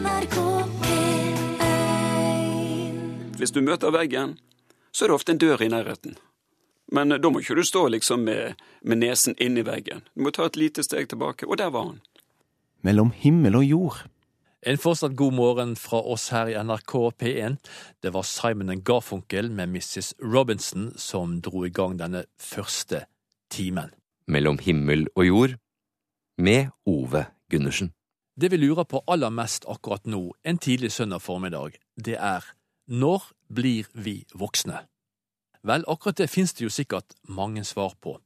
NRK P1 Hvis du møter veggen, så er det ofte en dør i nærheten. Men da må ikke du stå liksom med, med nesen inni veggen. Du må ta et lite steg tilbake, og der var han. Mellom himmel og jord. En fortsatt god morgen fra oss her i NRK P1. Det var Simon Garfunkel med Mrs. Robinson som dro i gang denne første timen. Mellom himmel og jord med Ove Gundersen. Det vi lurer på aller mest akkurat nå, en tidlig søndag formiddag, det er når blir vi voksne? Vel, akkurat det finnes det jo sikkert mange svar på.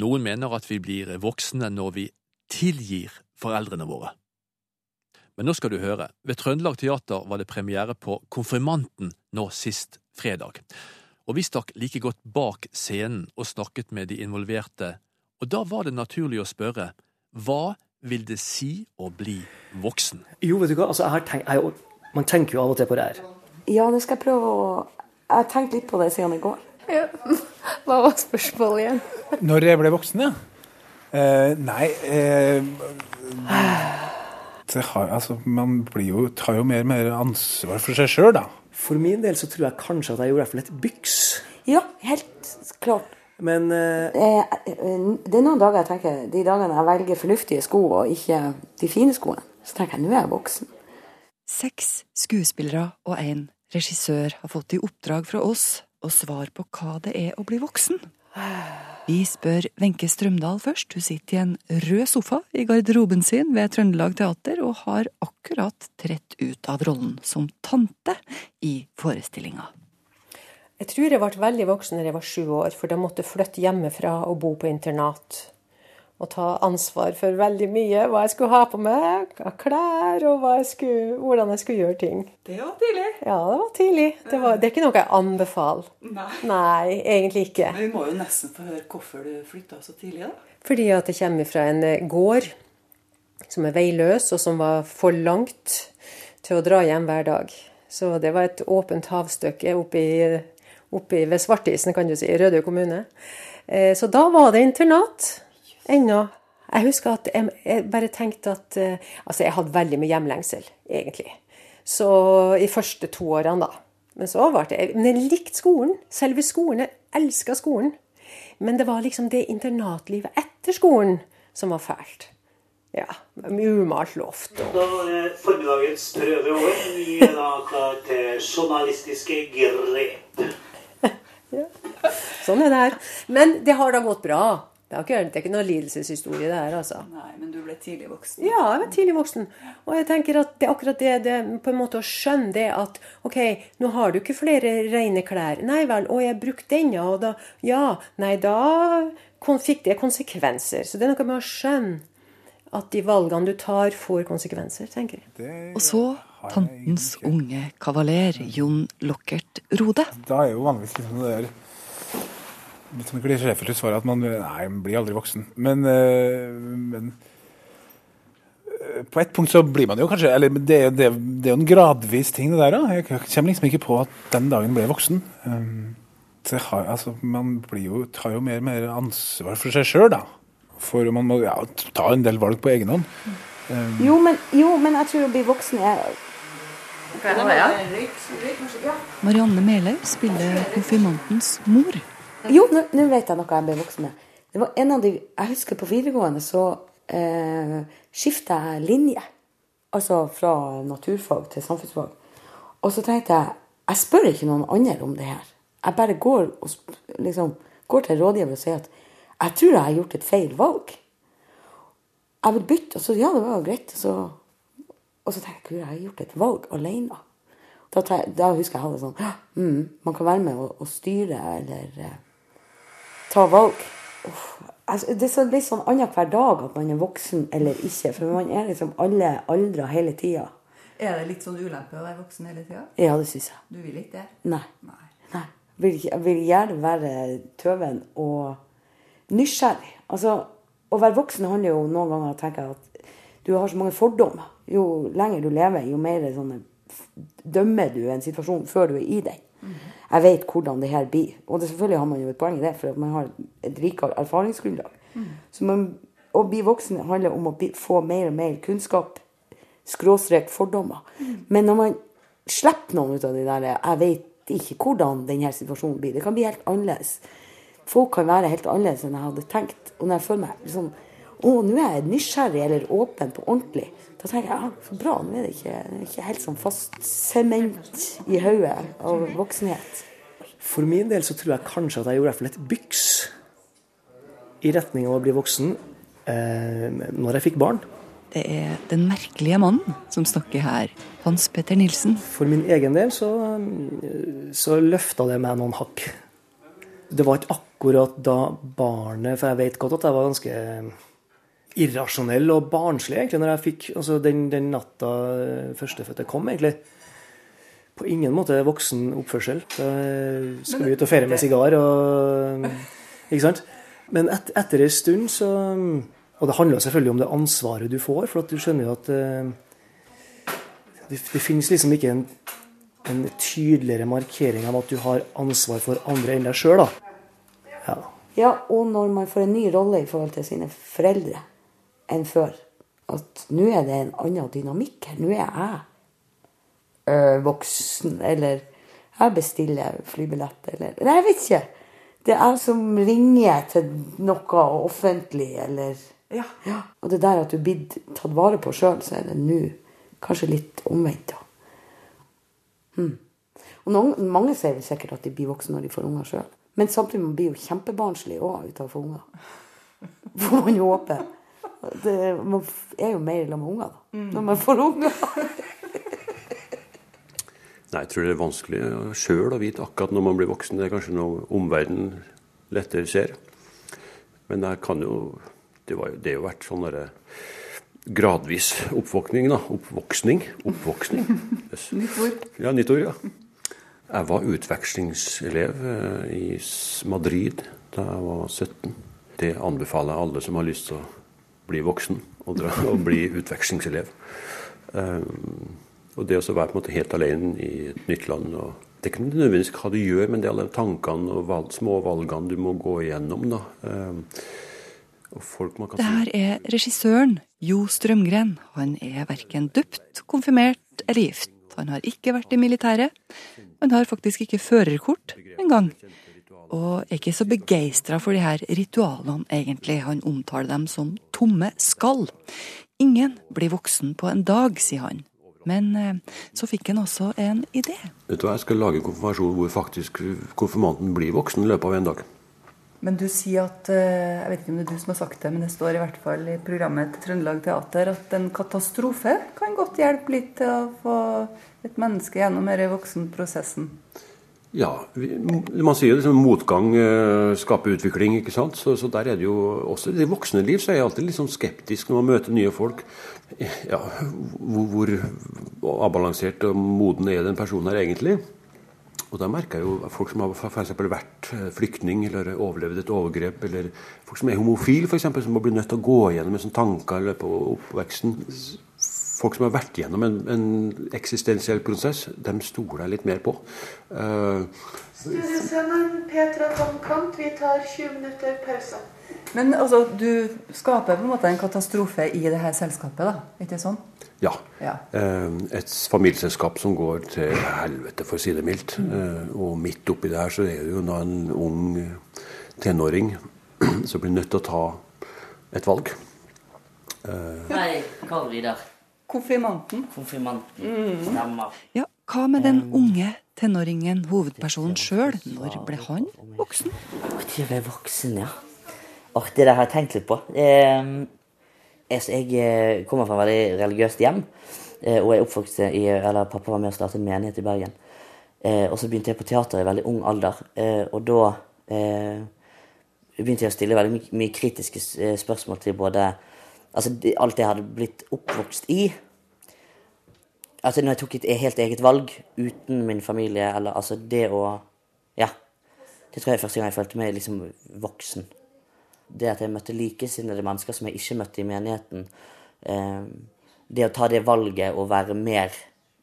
Noen mener at vi blir voksne når vi tilgir foreldrene våre. Men nå skal du høre, ved Trøndelag Teater var det premiere på Konfirmanten nå sist fredag. Og vi stakk like godt bak scenen og snakket med de involverte, og da var det naturlig å spørre hva vil det si å bli voksen? Jo, vet du hva, altså, jeg har tenkt, jeg, man tenker jo av og til på det her. Ja, nå skal jeg prøve å Jeg har tenkt litt på det siden i går. Ja. Hva var spørsmålet igjen? Når jeg ble voksen, ja. Eh, nei eh, det har, altså, Man blir jo, tar jo mer og mer ansvar for seg sjøl, da. For min del så tror jeg kanskje at jeg gjorde for litt byks. Ja, helt klart. Men eh, Eh, eh, Det er noen dager jeg tenker De dagene jeg velger fornuftige sko og ikke de fine skoene, så tenker jeg nå er jeg voksen. Seks skuespillere og en regissør har fått i oppdrag fra oss å svare på hva det er å bli voksen. Vi spør Wenche Strømdal først. Hun sitter i en rød sofa i garderoben sin ved Trøndelag Teater og har akkurat trett ut av rollen som tante i forestillinga. Jeg tror jeg ble veldig voksen da jeg var sju år, for da måtte jeg flytte hjemmefra og bo på internat. Og ta ansvar for veldig mye. Hva jeg skulle ha på meg av klær, og jeg skulle, hvordan jeg skulle gjøre ting. Det var tidlig. Ja, det var tidlig. Det, var, det er ikke noe jeg anbefaler. Nei. Nei, egentlig ikke. Men vi må jo nesten få høre hvorfor du flytta så tidlig, da. Fordi at jeg kommer fra en eh, gård som er veiløs, og som var for langt til å dra hjem hver dag. Så det var et åpent havstykke oppe, i, oppe ved Svartisen, kan du si, i Rødøy kommune. Eh, Så da var det internat ennå. Jeg husker at jeg, bare tenkte at eh, Altså, jeg hadde veldig mye hjemlengsel, egentlig. Så i første to årene, da. Men så ble det Men jeg likte skolen. Selve skolen. Jeg elska skolen. Men det var liksom det internatlivet etter skolen som var fælt. Ja. Umalt loft og Da er formiddagens prøve over. Vi er da klar til journalistiske grep. Sånn er det her. Men det har da gått bra. Det er ikke, det er ikke noe lidelseshistorie, det her, altså. Nei, men du ble tidlig voksen. Ja, jeg ble tidlig voksen. Og jeg tenker at det er akkurat det, det på en måte å skjønne det at OK, nå har du ikke flere rene klær. Nei vel, og jeg brukte denne, og da Ja, nei, da fikk det konsekvenser. Så det er noe med å skjønne at de valgene du tar, får konsekvenser, tenker jeg. Og så tantens unge kavaler, Jon Lockert Rode. Da er jo vanligvis liksom det der Litt sånn klisjéfullt svar at man Nei, man blir aldri voksen. Men, eh, men eh, på et punkt så blir man jo kanskje Eller det, er- det, det er jo en gradvis ting, det der. da. Jeg kommer liksom ikke på at den dagen ble jeg voksen. Um, har, altså, man blir jo, tar jo mer og mer ansvar for seg sjøl, da. For man må ja, ta en del valg på egen hånd. Um, Jo, men, jo, men jeg tror å bli voksen er Marianne Melhaug spiller konfirmantens mor. Jo, nå nå vet jeg noe jeg ble voksen med. Det var en av de, Jeg husker på videregående så eh, skifta jeg linje. Altså fra naturfag til samfunnsfag. Og så tenkte jeg jeg spør ikke noen andre om det her. Jeg bare går, og, liksom, går til rådgiver og sier at jeg tror jeg har gjort et feil valg. Jeg vil bytte. Og så ja, det var jo greit. Og så, og så tenker jeg gud, jeg har gjort et valg alene. Da, te- da husker jeg jeg hadde sånn mm, Man kan være med og, og styre eller eh, ta valg. Uff. Altså, det er så litt sånn annenhver dag at man er voksen eller ikke. For man er liksom alle aldre hele tida. Er det litt sånn ulempe å være voksen hele tida? Ja, det syns jeg. Du vil ikke det? Nei. Nei. Vil, ikke- jeg vil gjerne være tøven og nysgjerrig. Altså, å være voksen handler jo noen ganger om å tenke at du har så mange fordommer. Jo lenger du lever, jo mer sånne, dømmer du en situasjon før du er i den. Jeg vet hvordan det her blir. Og det, selvfølgelig har man jo et poeng i det, for man har et rikere erfaringsgrunnlag. Så man, å bli voksen handler om å bli, få mer og mer kunnskap. skråstrek fordommer. Men når man slipper noen ut av de der Jeg vet ikke hvordan denne situasjonen blir. Det kan bli helt annerledes. Folk kan være helt annerledes enn jeg hadde tenkt. Og når jeg føler meg liksom Å, nå er jeg nysgjerrig eller åpen på ordentlig. Da tenker jeg ja, så bra, nå er det ikke, ikke helt sånn fast sement i hodet av voksenhet. For min del så tror jeg kanskje at jeg gjorde et byks i retning av å bli voksen eh, når jeg fikk barn. Det er den merkelige mannen som snakker her. Hans Petter Nilsen. For min egen del så, så løfta det meg noen hakk. Det var ikke akkurat da barnet For jeg vet godt at jeg var ganske irrasjonell og barnslig egentlig når jeg fikk altså den, den natta førstefødte kom, egentlig. På ingen måte voksen oppførsel. Da skal vi ut og feire med sigar og Ikke sant? Men et, etter en stund så Og det handler selvfølgelig om det ansvaret du får, for at du skjønner jo at eh, det, det finnes liksom ikke en, en tydeligere markering av at du har ansvar for andre enn deg sjøl, da. Ja. Ja, og når man får en ny rolle i forhold til sine foreldre enn før. At nå er det en annen dynamikk her. Nå er jeg ø, voksen, eller jeg bestiller flybillett, eller Nei, jeg vet ikke. Det er jeg som ringer til noe offentlig, eller Ja. ja. Og det der at du blir tatt vare på sjøl, så er det nå kanskje litt omvendt, da. Hmm. Og noen, mange sier vel sikkert at de blir voksne når de får unger sjøl. Men samtidig man blir jo kjempebarnslig òg av å få unger. Får man jo håpe. Det, man er jo mer sammen med unger da, når man får unger. Nei, jeg tror det er vanskelig sjøl å vite akkurat når man blir voksen. Det er kanskje noe omverdenen lettere ser. Men jeg kan jo Det, var, det har jo vært sånn derre gradvis oppvåkning, da. Oppvoksning. Oppvoksning. Yes. Nytt ord. Ja, nytt ord, ja. Jeg var utvekslingselev eh, i Madrid da jeg var 17. Det anbefaler jeg alle som har lyst til å bli voksen og, dra, og bli utvekslingselev. Um, og det å være på en måte helt alene i et nytt land og Det er ikke nødvendigvis hva du gjør, men det er alle tankene og valg, små valgene du må gå igjennom. da. Um, Det her er regissøren Jo Strømgren. Han er verken døpt, konfirmert eller gift. Han har ikke vært i militæret. Han har faktisk ikke førerkort engang. Og er ikke så begeistra for de her ritualene, egentlig. Han omtaler dem som tomme skall. Ingen blir voksen på en dag, sier han. Men eh, så fikk han også en idé. Vet du hva, Jeg skal lage en konfirmasjon hvor faktisk konfirmanten blir voksen i løpet av en dag. Men du sier at eh, Jeg vet ikke om det er du som har sagt det, men det står i hvert fall i programmet til Trøndelag Teater at en katastrofe kan godt hjelpe litt til å få et menneske gjennom denne voksenprosessen. Ja, vi, man sier liksom motgang uh, skaper utvikling, ikke sant. Så, så der er det jo også i det voksne liv så er jeg alltid litt sånn skeptisk når man møter nye folk. Ja, hvor, hvor avbalansert og moden er den personen her egentlig? Og da merker jeg jo folk som har for vært eh, flyktning eller overlevd et overgrep, eller folk som er homofil, f.eks., som må bli nødt til å gå gjennom en sånn tanker i løpet av oppveksten. Folk som har vært gjennom en, en eksistensiell prosess, dem stoler jeg litt mer på. Uh, Petra Tomkant, vi tar 20 minutter pause. Men altså, du skaper på en måte en katastrofe i det her selskapet, da? Ikke sånn? Ja. Ja. Eh, Et familieselskap som går til helvete, for å si det mildt. Eh, Og midt oppi det her så er det jo da en ung tenåring som blir nødt til å ta et valg. Eh, Nei, hva var de der? Konfirmanten. Konfirmanten. Mm. Stemmer. Ja, hva med den unge tenåringen, hovedpersonen sjøl? Når ble han voksen? Når jeg ble voksen, ja. Åh, det der har jeg tenkt litt på. Jeg, eh, kommer fra et veldig religiøst hjem. eh, Og jeg oppvokste i Eller pappa var med og startet en menighet i Bergen. Eh, og så begynte jeg på teater i veldig ung alder. Eh, og da eh, begynte jeg å stille veldig mye kritiske spørsmål til både Altså alt jeg hadde blitt oppvokst i. Altså når jeg tok et helt eget valg uten min familie, eller altså det å Ja. Det tror jeg er første gang jeg følte meg liksom voksen. Det at jeg møtte likesinnede mennesker som jeg ikke møtte i menigheten. Eh, det å ta det valget å være mer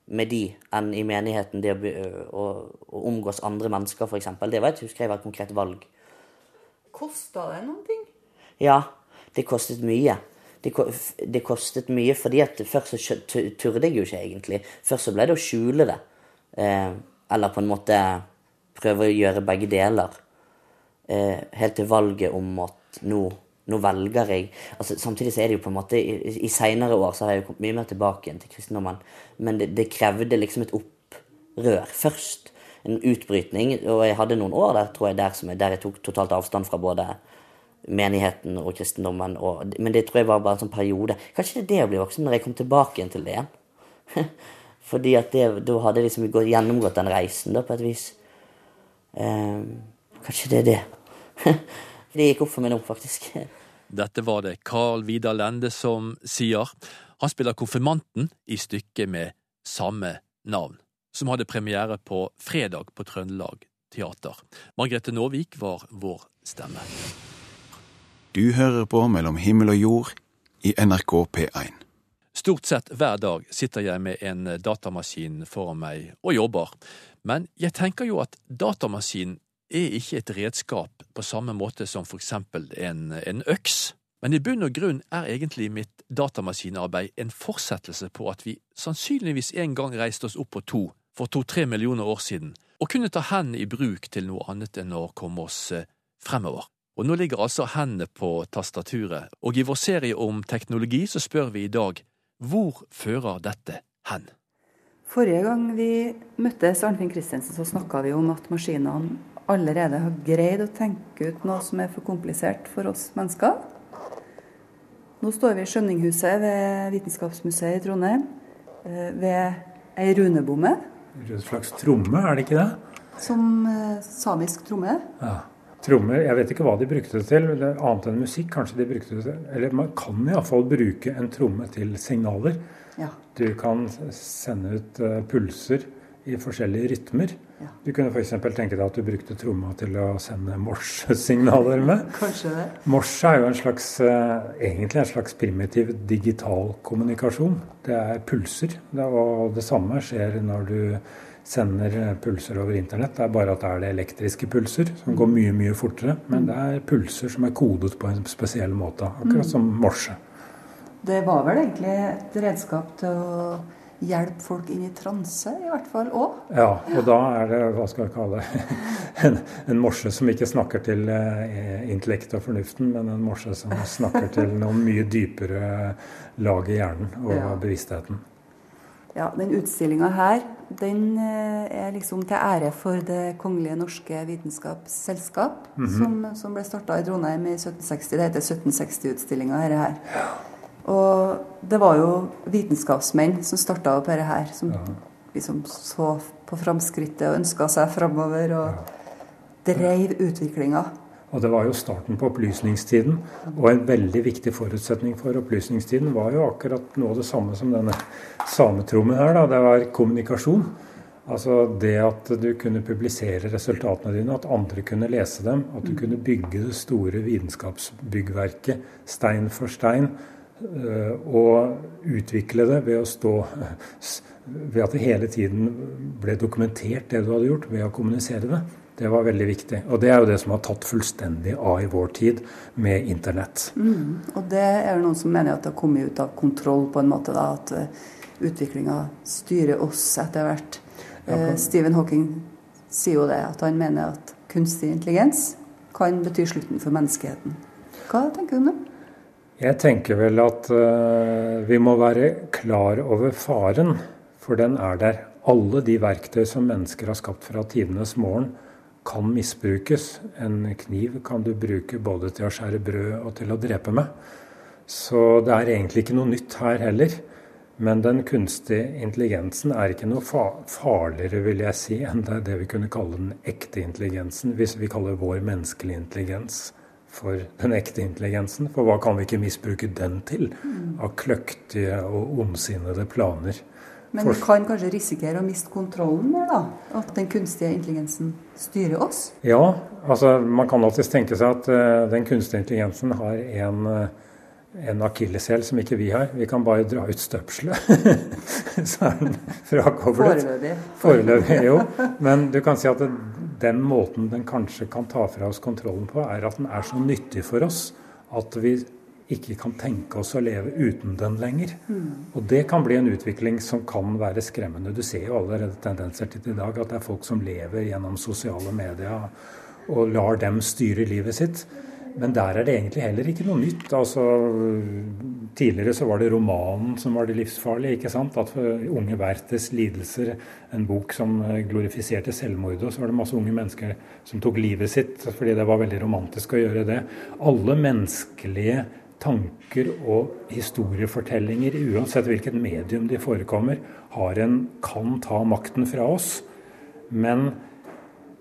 med de enn i menigheten, det å, å, å omgås andre mennesker f.eks., det var et, husker jeg var et konkret valg. Kosta det noen ting? Ja, det kostet mye. Det, det kostet mye, fordi at først så turde jeg jo ikke egentlig. Først så ble det å skjule det. Eh, eller på en måte prøve å gjøre begge deler. Eh, helt til valget om at nå, nå velger jeg altså, Samtidig så er det jo på en måte I, i seinere år så har jeg jo kommet mye mer tilbake igjen til kristendommen. Men det, det krevde liksom et opprør først. En utbrytning. Og jeg hadde noen år der tror jeg der, jeg, der jeg tok totalt avstand fra både menigheten og kristendommen. Og, men det tror jeg var bare en sånn periode. Kanskje det er det å bli voksen, når jeg kom tilbake igjen til det igjen. Fordi at det, da hadde jeg liksom gått, gjennomgått den reisen, da, på et vis. Eh, kanskje det er det. det gikk opp for meg nå, faktisk. Dette var det Carl Vidar Lende som sier. Han spiller konfirmanten i stykket med samme navn, som hadde premiere på fredag på Trøndelag Teater. Margrethe Nåvik var vår stemme. Du hører på Mellom himmel og jord i NRK P1. Stort sett hver dag sitter jeg med en datamaskin foran meg og jobber, men jeg tenker jo at datamaskinen er ikke et redskap på samme måte som for eksempel en, en øks. Men i bunn og grunn er egentlig mitt datamaskinarbeid en fortsettelse på at vi sannsynligvis en gang reiste oss opp på to for to–tre millioner år siden, og kunne ta hendene i bruk til noe annet enn å komme oss eh, fremover. Og nå ligger altså hendene på tastaturet, og i vår serie om teknologi så spør vi i dag hvor fører dette hen? Forrige gang vi møttes Arnfinn Christensen, så snakka vi om at maskinene allerede har greid å tenke ut noe som er for komplisert for oss mennesker. Nå står vi i Skjønninghuset ved Vitenskapsmuseet i Trondheim, eh, ved ei runebomme En slags tromme, er det ikke det? som eh, samisk tromme. Ja. Trommer, jeg vet ikke hva de brukte det til, det annet enn musikk. Kanskje de brukte det til Eller man kan iallfall bruke en tromme til signaler. Ja. Du kan sende ut eh, pulser i forskjellige rytmer. Du kunne f.eks. tenke deg at du brukte tromma til å sende morsesignaler med. Kanskje det. Morse er jo en slags, eh, egentlig en slags primitiv digital kommunikasjon. Det er pulser. Det, og det samme skjer når du sender eh, pulser over internett. Det er bare at det er det elektriske pulser, som går mye, mye fortere. Men det er pulser som er kodet på en spesiell måte, akkurat Mm. som morse. Det var vel egentlig et redskap til å hjelpe folk inn i transe, i hvert fall òg. Ja, og da er det, hva skal jeg kalle en, en morse som ikke snakker til eh, intellektet og fornuften, men en morse som snakker til noe mye dypere lag i hjernen og bevisstheten. Ja, den utstillinga her den eh, er liksom til ære for Det kongelige norske vitenskapsselskap, Mhm. som, som ble starta i Trondheim i 1760. Det heter 1760-utstillinga, dette her. Og det var jo vitenskapsmenn som starta opp dette her, som liksom så på framskrittet og ønska seg framover og dreiv utviklinga. Og det var jo starten på opplysningstiden. Og en veldig viktig forutsetning for opplysningstiden var jo akkurat noe av det samme som denne sametrommen her. Da. Det var kommunikasjon. Altså det at du kunne publisere resultatene dine, at andre kunne lese dem. At du kunne bygge det store vitenskapsbyggverket stein for stein. øh, Og utvikle det ved å stå Ved at det hele tiden ble dokumentert det du hadde gjort, ved å kommunisere det. Det var veldig viktig. Og det er jo det som har tatt fullstendig av i vår tid med internett. Mm. Og det er jo noen som mener at det har kommet ut av kontroll på en måte, da, at uh, utviklinga styrer oss etter hvert. Ja, Eh, Stephen Hawking sier jo det, at han mener at kunstig intelligens kan bety slutten for menneskeheten. Hva tenker du om det? Jeg tenker vel at uh, vi må være klar over faren, for den er der. Alle de verktøy som mennesker har skapt fra tidenes morgen, kan misbrukes. En kniv kan du bruke både til å skjære brød og til å drepe med. Så det er egentlig ikke noe nytt her heller. Men den kunstige intelligensen er ikke noe farligere, vil jeg si, enn det, det vi kunne kalle den ekte intelligensen, hvis vi kaller vår menneskelige intelligens for den ekte intelligensen. For hva kan vi ikke misbruke den til Mm. av kløktige og ondsinnede planer? Men vi kan kanskje risikere å miste kontrollen der, da? At den kunstige intelligensen styrer oss? Ja, altså man kan alltids tenke seg at uh, den kunstige intelligensen har en, uh, en akilleshæl som ikke vi har. Vi kan bare dra ut støpselet, så er den frakoblet. Foreløpig. Foreløpig, jo. Men du kan si at det, den måten den kanskje kan ta fra oss kontrollen på, er at den er så nyttig for oss at vi ikke kan tenke oss å leve uten den lenger. Og det kan bli en utvikling som kan være skremmende. Du ser jo allerede tendenser til i dag at det er folk som lever gjennom sosiale medier og lar dem styre livet sitt. Men der er det egentlig heller ikke noe nytt. Altså, tidligere så var det romanen som var det livsfarlige. ikke sant? At Unge Werthers lidelser, en bok som glorifiserte selvmord. Og så var det masse unge mennesker som tok livet sitt fordi det var veldig romantisk å gjøre det. Alle menneskelige tanker og historiefortellinger, uansett hvilket medium de forekommer, har en, kan ta makten fra oss. Men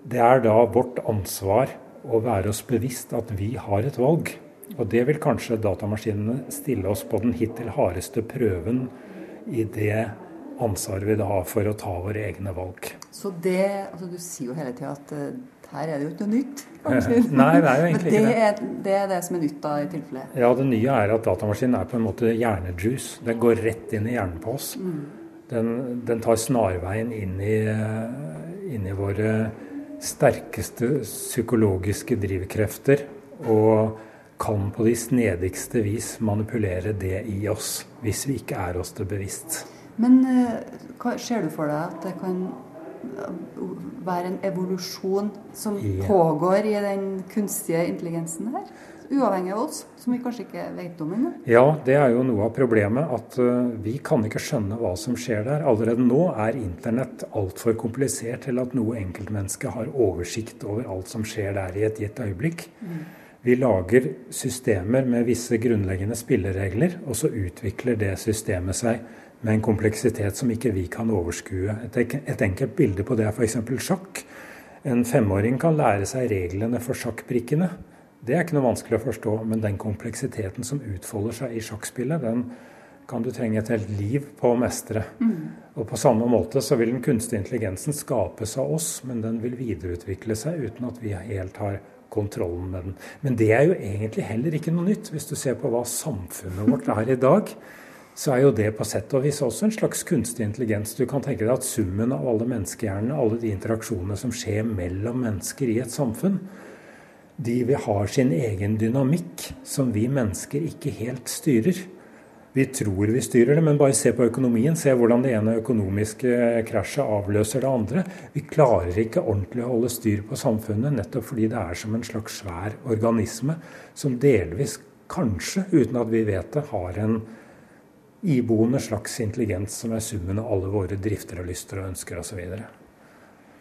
det er da vårt ansvar å være oss bevisst at vi har et valg. Og det vil kanskje datamaskinene stille oss på den hittil hardeste prøven i det ansvaret vi da har for å ta våre egne valg. Så det, altså Du sier jo hele tida at uh, her er det jo ikke noe nytt. Kanskje. Nei, det er jo egentlig det ikke det. er, det er det som er nytt da i tilfelle. Ja, det nye er at datamaskinen er på en måte hjernejuice. Den går rett inn i hjernen på oss. Mm. Den, den tar snarveien inn i, inn i våre sterkeste psykologiske drivkrefter. Og kan på de snedigste vis manipulere det i oss, hvis vi ikke er oss det bevisst. Men uh, hva, ser du for deg at det kan være en evolusjon som Ja. pågår i den kunstige intelligensen her? Uavhengig av oss, som vi kanskje ikke vet om ennå? Ja, det er jo noe av problemet. At uh, vi kan ikke skjønne hva som skjer der. Allerede nå er internett altfor komplisert til at noe enkeltmenneske har oversikt over alt som skjer der i et gitt øyeblikk. Vi lager systemer med visse grunnleggende spilleregler, og så utvikler det systemet seg med en kompleksitet som ikke vi kan overskue. Et, enkelt bilde på det er f.eks. sjakk. En femåring kan lære seg reglene for sjakkbrikkene. Det er ikke noe vanskelig å forstå, men den kompleksiteten som utfolder seg i sjakkspillet, den kan du trenge et helt liv på å mestre. Og på samme måte så vil den kunstige intelligensen skapes av oss, men den vil videreutvikle seg uten at vi helt har kontrollen med den. Men det er jo egentlig heller ikke noe nytt. Hvis du ser på hva samfunnet vårt er i dag, så er jo det på sett og vis også en slags kunstig intelligens. Du kan tenke deg at summen av alle menneskehjernene, alle de interaksjonene som skjer mellom mennesker i et samfunn, de vi har sin egen dynamikk som vi mennesker ikke helt styrer. Vi tror vi styrer det, men bare se på økonomien. Se hvordan det ene økonomiske krasjet avløser det andre. Vi klarer ikke ordentlig å holde styr på samfunnet, nettopp fordi det er som en slags svær organisme som delvis, kanskje uten at vi vet det, har en iboende slags intelligens som er summen av alle våre drifter og lyster og ønsker osv.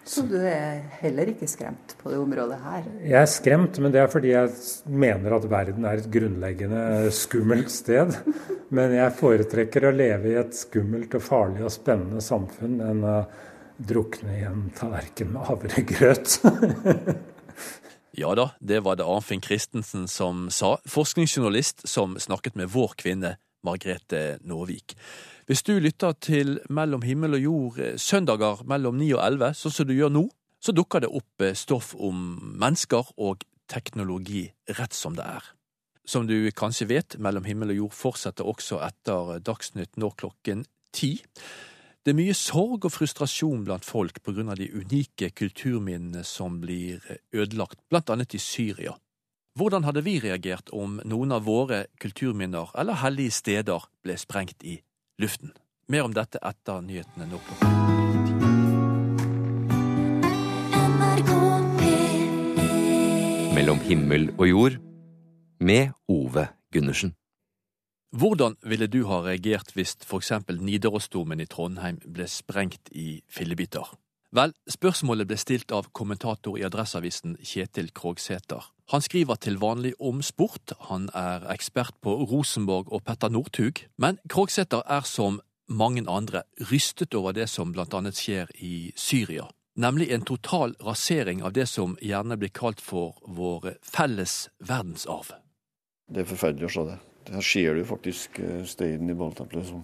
Så du er heller ikke skremt på det området her? Jeg er skremt, men det er fordi jeg mener at verden er et grunnleggende skummelt sted. Men jeg foretrekker å leve i et skummelt og farlig og spennende samfunn enn å drukne i en tallerken med havregrøt. Ja da, det var det Arnfinn Christensen som sa, forskningsjournalist som snakket med vår kvinne Margrethe Nåvik. Hvis du lytter til Mellom himmel og jord eh, søndager mellom 9 og 11, sånn som du gjør nå, så dukker det opp eh, stoff om mennesker og teknologi rett som det er. Som du kanskje vet, Mellom himmel og jord fortsetter også etter Dagsnytt nå klokken ti. Det er mye sorg og frustrasjon blant folk på grunn av de unike kulturminnene som blir ødelagt, blant annet i Syria. Hvordan hadde vi reagert om noen av våre kulturminner eller hellige steder ble sprengt i luften? Mer om dette etter nyhetene nå klokka Mellom himmel og jord med Ove Gundersen. Hvordan ville du ha reagert hvis for eksempel Nidarosdomen i Trondheim ble sprengt i fillebiter? Vel, spørsmålet ble stilt av kommentator i Adresseavisen Kjetil Krogsæter. Han skriver til vanlig om sport, han er ekspert på Rosenborg og Petter Northug, men Krogsæter er som mange andre rystet over det som blant annet skjer i Syria, nemlig en total rasering av det som gjerne blir kalt for vår felles verdensarv. Det er forferdelig å se det. Her ser du faktisk eh, steinen i balltempelet som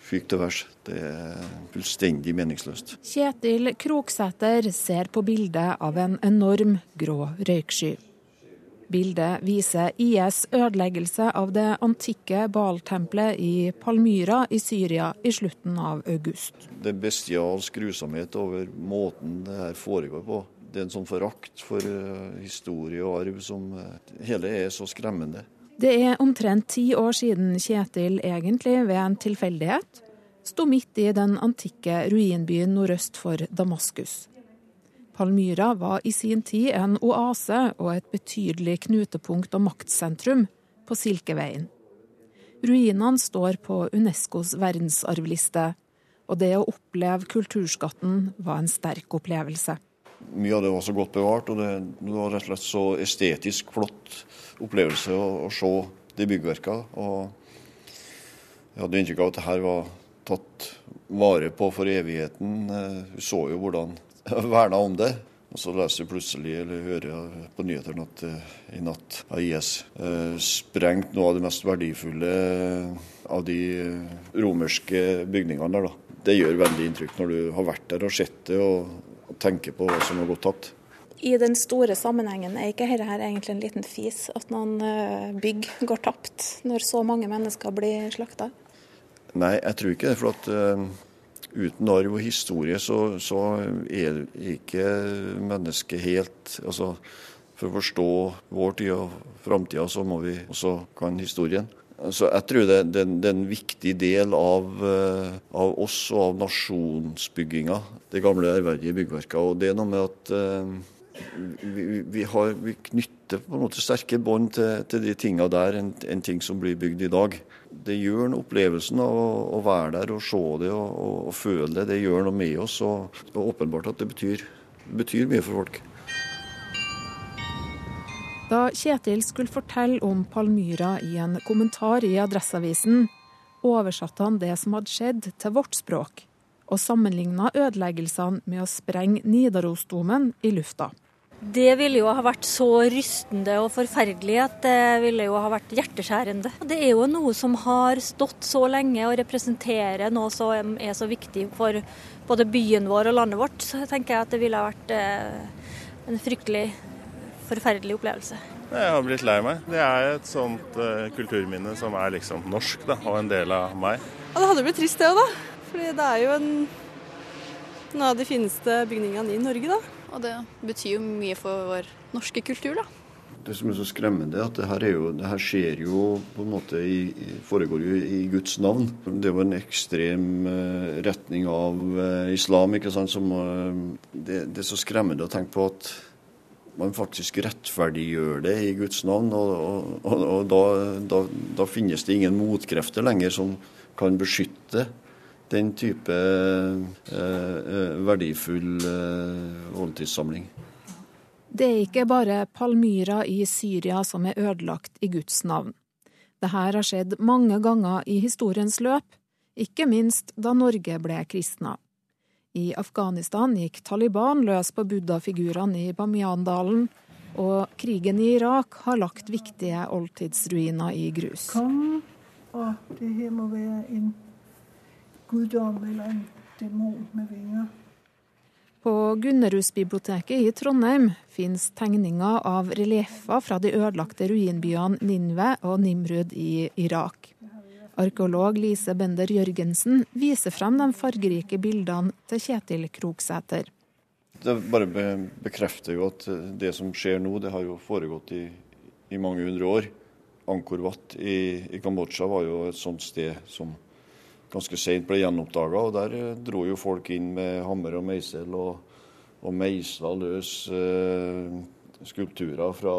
fyker til værs. Det er fullstendig meningsløst. Kjetil Kroksæter ser på bildet av en enorm grå røyksky. Bildet viser IS ødeleggelse av det antikke Baal-tempelet i Palmyra i Syria i slutten av august. Det er bestialsk grusomhet over måten det her foregår på. Det er en sånn forakt for eh, historie og arv som eh, Hele er så skremmende. Det er omtrent ti år siden Kjetil egentlig ved en tilfeldighet sto midt i den antikke ruinbyen nordøst for Damaskus. Palmyra var i sin tid en oase og et betydelig knutepunkt og maktsentrum på Silkeveien. Ruinene står på Unescos verdensarvliste, og det å oppleve kulturskatten var en sterk opplevelse. Mye av det var så godt bevart, og det, det var rett og slett så estetisk flott opplevelse å, å se de byggverkene. Og jeg hadde inntrykk av at dette var tatt vare på for evigheten. Vi så jo hvordan verna om det. Og så leser du plutselig eller hører på nyhetene at uh, i natt har IS uh, sprengt noe av det mest verdifulle av de romerske bygningene der. da. Det gjør veldig inntrykk når du har vært der og sett det og, tenker på hva som har gått tapt. I den store sammenhengen er ikke dette egentlig en liten fis, at noen bygg går tapt når så mange mennesker blir slakta? Nei, jeg tror ikke det. for at uh, uten arv og historie så, så er ikke mennesket helt altså, For å forstå vår tid og framtida, så må vi også kan historien. Så jeg tror det, det, det er en viktig del av, uh, av oss og av nasjonsbygginga, det gamle ærverdige byggverket. Og det er noe med at uh, vi, har, vi, knytter på en måte sterke bånd til, til, de tinga der enn en ting som blir bygd i dag det gjør noe opplevelsen av å, å, være der og se det og, og, og, føle det. Det gjør noe med oss. Og, og åpenbart at det betyr, betyr, mye for folk. Da Kjetil skulle fortelle om Palmyra i en kommentar i Adresseavisen, oversatte han det som hadde skjedd, til vårt språk, og sammenligna ødeleggelsene med å sprenge Nidarosdomen i lufta. Det ville jo ha vært så rystende og forferdelig at det ville jo ha vært hjerteskjærende. Det er jo noe som har stått så lenge og representerer noe som er så viktig for både byen vår og landet vårt. Så tenker jeg at det ville ha vært eh, en fryktelig forferdelig opplevelse. Jeg har blitt lei meg. Det er et sånt uh, kulturminne som er liksom norsk da, og en del av meg. Ja, Det hadde blitt trist det òg, da. Fordi det er jo en, noen av de fineste bygningene i Norge, da. Og det betyr jo mye for vår norske kultur, da. Det som er så skremmende, er at det her, jo, det her skjer jo på en måte i, foregår jo i Guds navn. Det var en ekstrem uh, retning av uh, islam, ikke sant. Som, uh, det, det, er så skremmende å tenke på at man faktisk rettferdiggjør det i Guds navn. Og, og, og da, da, da, finnes det ingen motkrefter lenger som kan beskytte den type eh, eh, verdifull eh, oldtidssamling. Det er ikke bare Palmyra i Syria som er ødelagt i Guds navn. Dette har skjedd mange ganger i historiens løp, ikke minst da Norge ble kristna. I Afghanistan gikk Taliban løs på buddha-figurene i Bamiyan-dalen, og krigen i Irak har lagt viktige oldtidsruiner i grus. Kom, og det her må være en guddom eller en demon med vinger. På Gunnerhusbiblioteket i Trondheim finnes tegninger av relieffer fra de ødelagte ruinbyene Ninve og Nimrud i Irak. Arkeolog Lise Bender Jørgensen viser frem de fargerike bildene til Kjetil Kroksæter. Det bare bekrefter jo at det som skjer nå, det har jo foregått i, i mange hundre år. Angkor Wat i, i Kambodsja var jo et sånt sted som ganske seint ble gjenoppdaga. Og der eh, dro jo folk inn med hammer og meisel og, og meisla løs eh, skulpturer fra,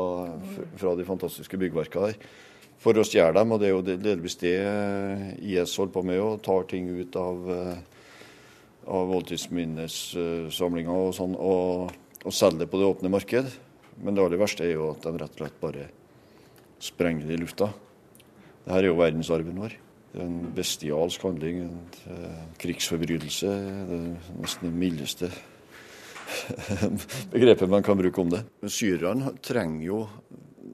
fra, de fantastiske byggverkene der. For å stjele dem, og det er jo delvis det eh, IS holder på med, og tar ting ut av, eh, av oldtidsminnessamlinger og sånn, og, og selger det på det åpne marked. Men det aller verste er jo at de rett og slett bare sprenger det i lufta. Dette er jo verdensarven vår. En bestialsk handling, en uh, krigsforbrytelse. Det er nesten det mildeste begrepet man kan bruke om det. Syrerne trenger jo,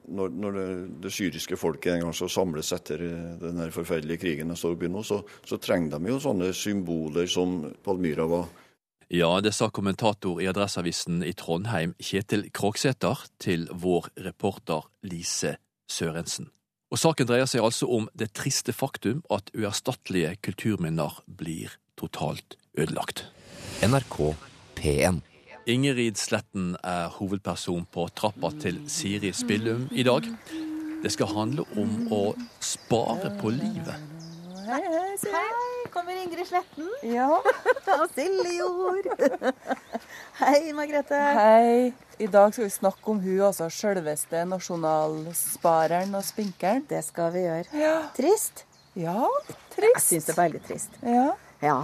når, når det, det, syriske folket en gang så samles etter den forferdelige krigen de står oppi nå, så, så trenger de jo sånne symboler som Palmyra var. Ja, det sa kommentator i Adresseavisen i Trondheim, Kjetil Kroksæter, til vår reporter Lise Sørensen. Og saken dreier seg altså om det triste faktum at uerstattelige kulturminner blir totalt ødelagt. NRK P1 Ingerid Sletten er hovedperson på trappa til Siri Spillum i dag. Det skal handle om å spare på livet. Hei, hei, se. Hei, kommer Ingrid Sletten. Ja. Og Silje Jord. Hei, Margrethe. Hei. I dag skal vi snakke om hun, altså selveste nasjonalspareren og spinkeren. Det skal vi gjøre. Ja. Trist? Ja, trist. Jeg syns det er veldig trist. Ja. Ja.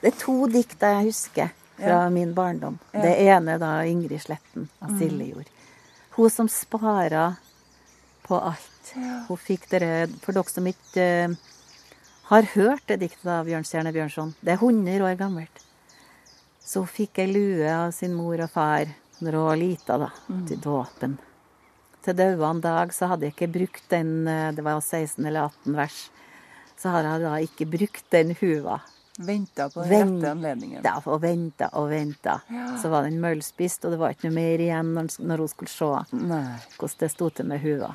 Det er to dikt jeg husker fra Ja. min barndom. Det ene da Ingrid Sletten av Mm. Silje Jord. Hun som spara på alt. Hun fikk dere For dere som ikke eh, har hørt det diktet av Bjørnstjerne Bjørnson, det er 100 år gammelt. Så fikk ei lue av sin mor og far når hun var lita, da, Mm. til dåpen. Til daua en dag så hadde jeg ikke brukt den, eh, det var 16 eller 18 vers, så hadde jeg da ikke brukt den huva. Venta på den rette anledningen. Ja, og venta og venta. Ja. Så var den møllspist, og det var ikke noe mer igjen når, når hun skulle se Nei. hvordan det sto til med huva.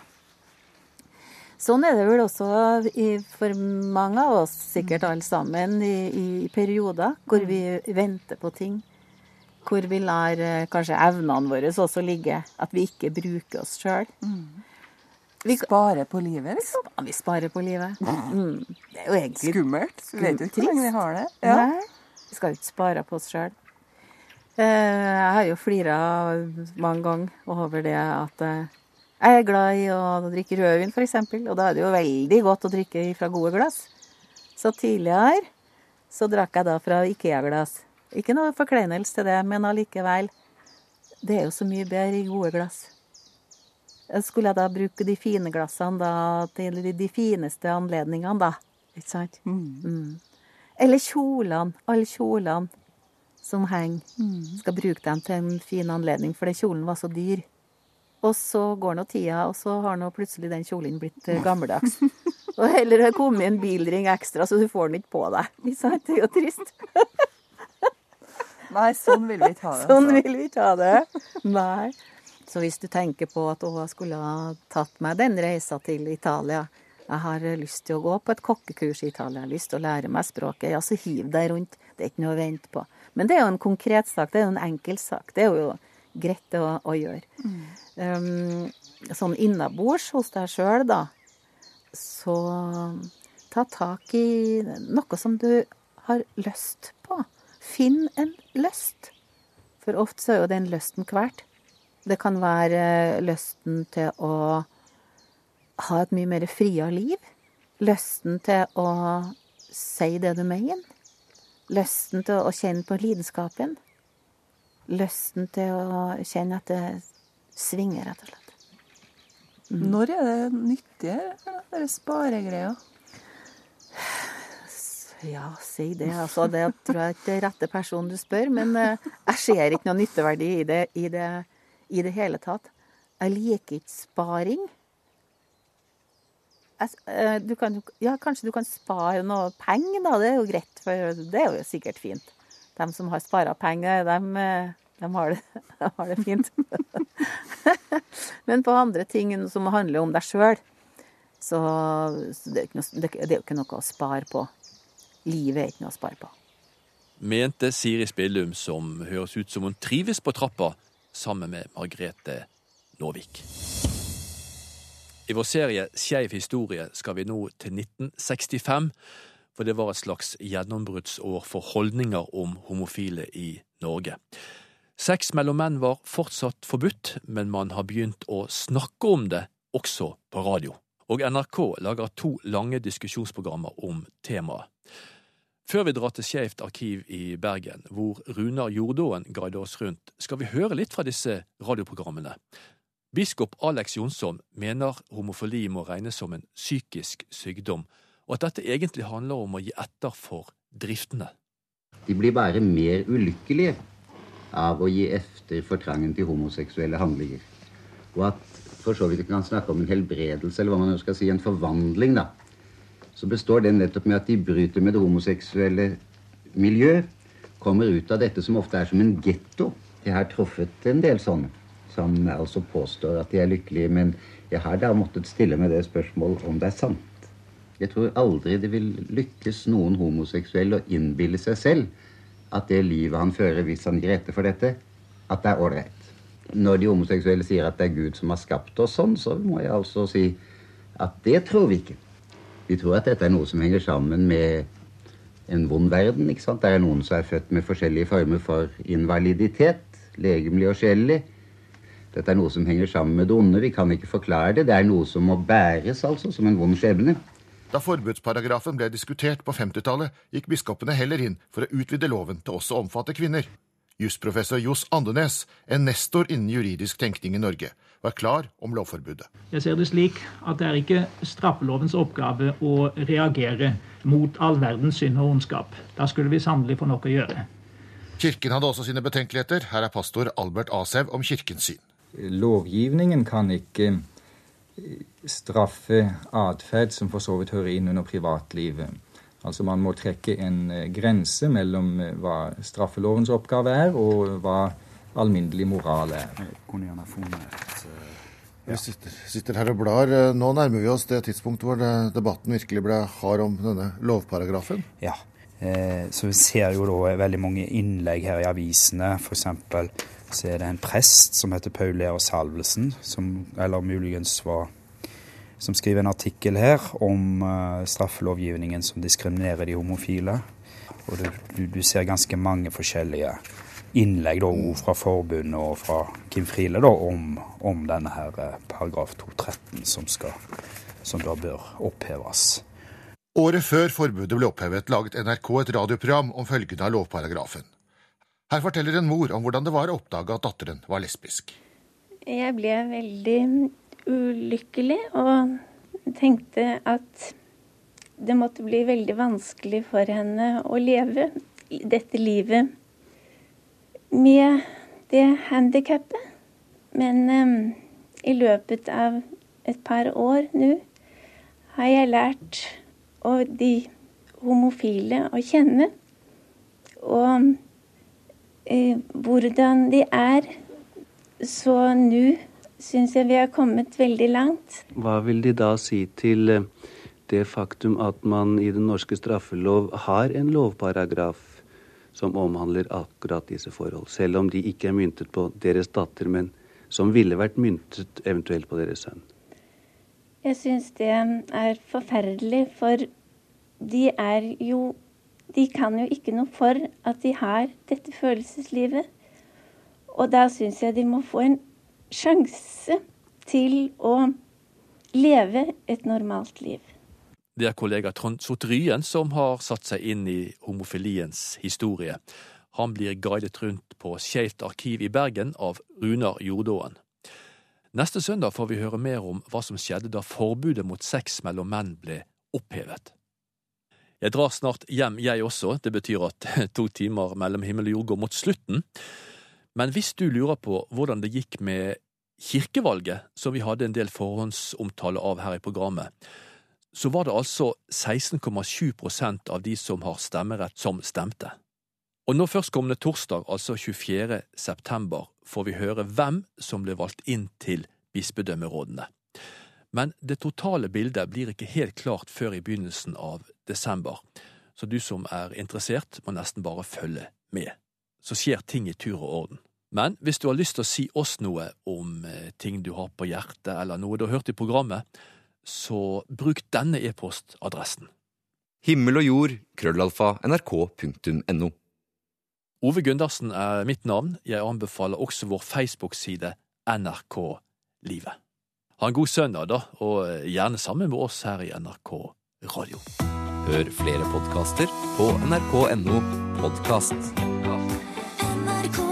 Sånn er det vel også i, for mange av oss, sikkert alle sammen, i, i perioder hvor vi venter på ting. Hvor vi lar eh, kanskje evnene våre også ligge. At vi ikke bruker oss sjøl. Vi sparer på livet, liksom? Ja, vi sparer på livet. Mm. Det er jo egentlig Skummelt. Vi vet jo ikke hvor lenge vi har det. Ja. Nei, vi skal jo ikke spare på oss sjøl. Jeg har jo flira mange ganger over det at eh, jeg er glad i å drikke rødvin, f.eks. Og da er det jo veldig godt å drikke fra gode glass. Så tidligere så drakk jeg da fra Ikea-glass. Ikke noe forkleinelse til det, men allikevel. Det er jo så mye bedre i gode glass. Skulle jeg da bruke de fine glassene da, til de, fineste anledningene, da? Ikke sant? Mm. Eller kjolene. Alle kjolene som henger. Skal bruke dem til en fin anledning, fordi kjolen var så dyr. Og så går nå tida, og så har nå plutselig den kjolen blitt eh, gammeldags. og heller har kommet en bilring ekstra, så du får den ikke på deg. Det er jo trist. Nei, sånn vil vi ikke ha det. Sånn altså. vil vi ikke ha det. Nei. Så hvis du tenker på at å, jeg skulle ha tatt meg den reisa til Italia Jeg har lyst til å gå på et kokkekurs i Italia, jeg har lyst til å lære meg språket. Ja, så hiv deg rundt. Det er ikke noe å vente på. Men det er jo en konkret sak. Det er jo en enkel sak. Det er jo greit å, å gjøre. Um, sånn innabords hos deg sjøl, da, så ta tak i noe som du har lyst på. Finn en lyst. For ofte så er jo den lysten hvert. Det kan være lysten til å ha et mye mer fria liv. Lysten til å si det du mener. Lysten til å kjenne på lidenskapen. Lysten til å kjenne at det svinger, rett og slett. Mm. Når er det nyttigere, denne sparegreia? Ja, si det. Altså, det tror jeg ikke er rette personen du spør, men eh, jeg ser ikke noe nytteverdi i det, i det, i det hele tatt. Jeg liker ikke sparing. Eh, du kan, ja, kanskje du kan spare noe penger, da. Det er jo greit, for det er jo sikkert fint. De som har spara penger, de, eh, de, har det, de har det fint. Men på andre ting som handler om deg sjøl, så, så det, er noe, det, er jo ikke noe å spare på. Livet er ikke noe å spare på. Mente Siri Spillum, som høres ut som hun trives på trappa sammen med Margrethe Nåvik. I vår serie Skeiv historie skal vi nå til 1965, for det var et slags gjennombruddsår for holdninger om homofile i Norge. Sex mellom menn var fortsatt forbudt, men man har begynt å snakke om det også på radio. Og NRK lager to lange diskusjonsprogrammer om temaet. Før vi drar til Skeivt arkiv i Bergen, hvor Runar Jordåen guider oss rundt, skal vi høre litt fra disse radioprogrammene. Biskop Alex Jonsson mener homofili må regnes som en psykisk sykdom, og at dette egentlig handler om å gi etter for driftene. De blir bare mer ulykkelige av å gi efter for trangen til homoseksuelle handlinger. Og at for så vidt vi kan snakke om en helbredelse, eller hva man skal si, en forvandling, da, så består den nettopp med at de bryter med det homoseksuelle miljø, kommer ut av dette som ofte er som en getto. Jeg har truffet en del sånne som altså påstår at de er lykkelige, men jeg har da måttet stille meg det spørsmål om det er sant. Jeg tror aldri det vil lykkes noen homoseksuell å innbille seg selv at det livet han fører hvis han gir etter for dette, at det er ålreit. Når de homoseksuelle sier at det er Gud som har skapt oss sånn, så må jeg altså si at det tror vi ikke. Vi tror at dette er noe som henger sammen med en vond verden. ikke sant? Det er noen som er født med forskjellige former for invaliditet, legemlig og sjelelig. Dette er noe som henger sammen med det onde. Vi kan ikke forklare det. Det er noe som må bæres, altså, som en vond skjebne. Da forbudsparagrafen ble diskutert på 50-tallet, gikk biskopene heller inn for å utvide loven til også å omfatte kvinner. Jusprofessor Johs Andenes, en nestor innen juridisk tenkning i Norge, var klar om lovforbudet. Jeg ser det slik at det er ikke straffelovens oppgave å reagere mot all verdens synd og ondskap. Da skulle vi sannelig få nok å gjøre. Kirken hadde også sine betenkeligheter. Her er pastor Albert Asev om kirkens syn. Lovgivningen kan ikke straffe atferd som for så vidt hører inn under privatlivet. Altså Man må trekke en eh, grense mellom eh, hva straffelovens oppgave er, og hva alminnelig moral er. Vi sitter, sitter, her og blar. Nå nærmer vi oss det tidspunktet hvor det, debatten virkelig ble hard om denne lovparagrafen. Ja, eh, så vi ser jo da veldig mange innlegg her i avisene. F.eks. så er det en prest som heter Paul Leo Salvelsen, som, eller muligens var som skriver en artikkel her om uh, straffelovgivningen som diskriminerer de homofile. Og du, du, ser ganske mange forskjellige innlegg da, fra forbundet og fra Kim Friele om, om, denne her uh, paragraf 213 som, skal, som da bør oppheves. Året før forbudet ble opphevet, laget NRK et radioprogram om følgende av lovparagrafen. Her forteller en mor om hvordan det var å oppdage at datteren var lesbisk. Jeg ble veldig ulykkelig og tenkte at det måtte bli veldig vanskelig for henne å leve dette livet med det handikappet. Men um, i løpet av et par år nå har jeg lært de homofile å kjenne. Og hvordan de er. Så nå syns jeg vi har kommet veldig langt. Hva vil De da si til eh, det faktum at man i den norske straffelov har en lovparagraf som omhandler akkurat disse forhold, selv om de ikke er myntet på deres datter, men som ville vært myntet eventuelt på deres sønn? Jeg syns det er forferdelig, for de er jo De kan jo ikke noe for at de har dette følelseslivet. Og da syns jeg de må få en sjanse til å leve et normalt liv. Det er kollega Trond Sotryen som har satt seg inn i homofiliens historie. Han blir guidet rundt på Skeivt arkiv i Bergen av Runar Jordåen. Neste søndag får vi høre mer om hva som skjedde da forbudet mot sex mellom menn ble opphevet. Jeg drar snart hjem, jeg også. Det betyr at to timer mellom himmel og jord går mot slutten. Men hvis du lurer på hvordan det gikk med kirkevalget, som vi hadde en del forhåndsomtale av her i programmet, så var det altså 16,7% av de som har stemmerett, som stemte. Og nå førstkommende torsdag, altså 24. september, får vi høre hvem som ble valgt inn til bispedømmerådene. Men det totale bildet blir ikke helt klart før i begynnelsen av desember, så du som er interessert, må nesten bare følge med. Så skjer ting i tur og orden. Men hvis du har lyst til å si oss noe om eh, ting du har på hjertet, eller noe du har hørt i programmet, så bruk denne e-postadressen. Himmel og jord, krøllalfa, nrk.no. Ove Gundersen er mitt navn. Jeg anbefaler også vår Facebook-side NRK Livet. Ha en god søndag, da, og eh, gjerne sammen med oss her i NRK Radio. Hør flere podkaster på nrk.no podkast. NRK.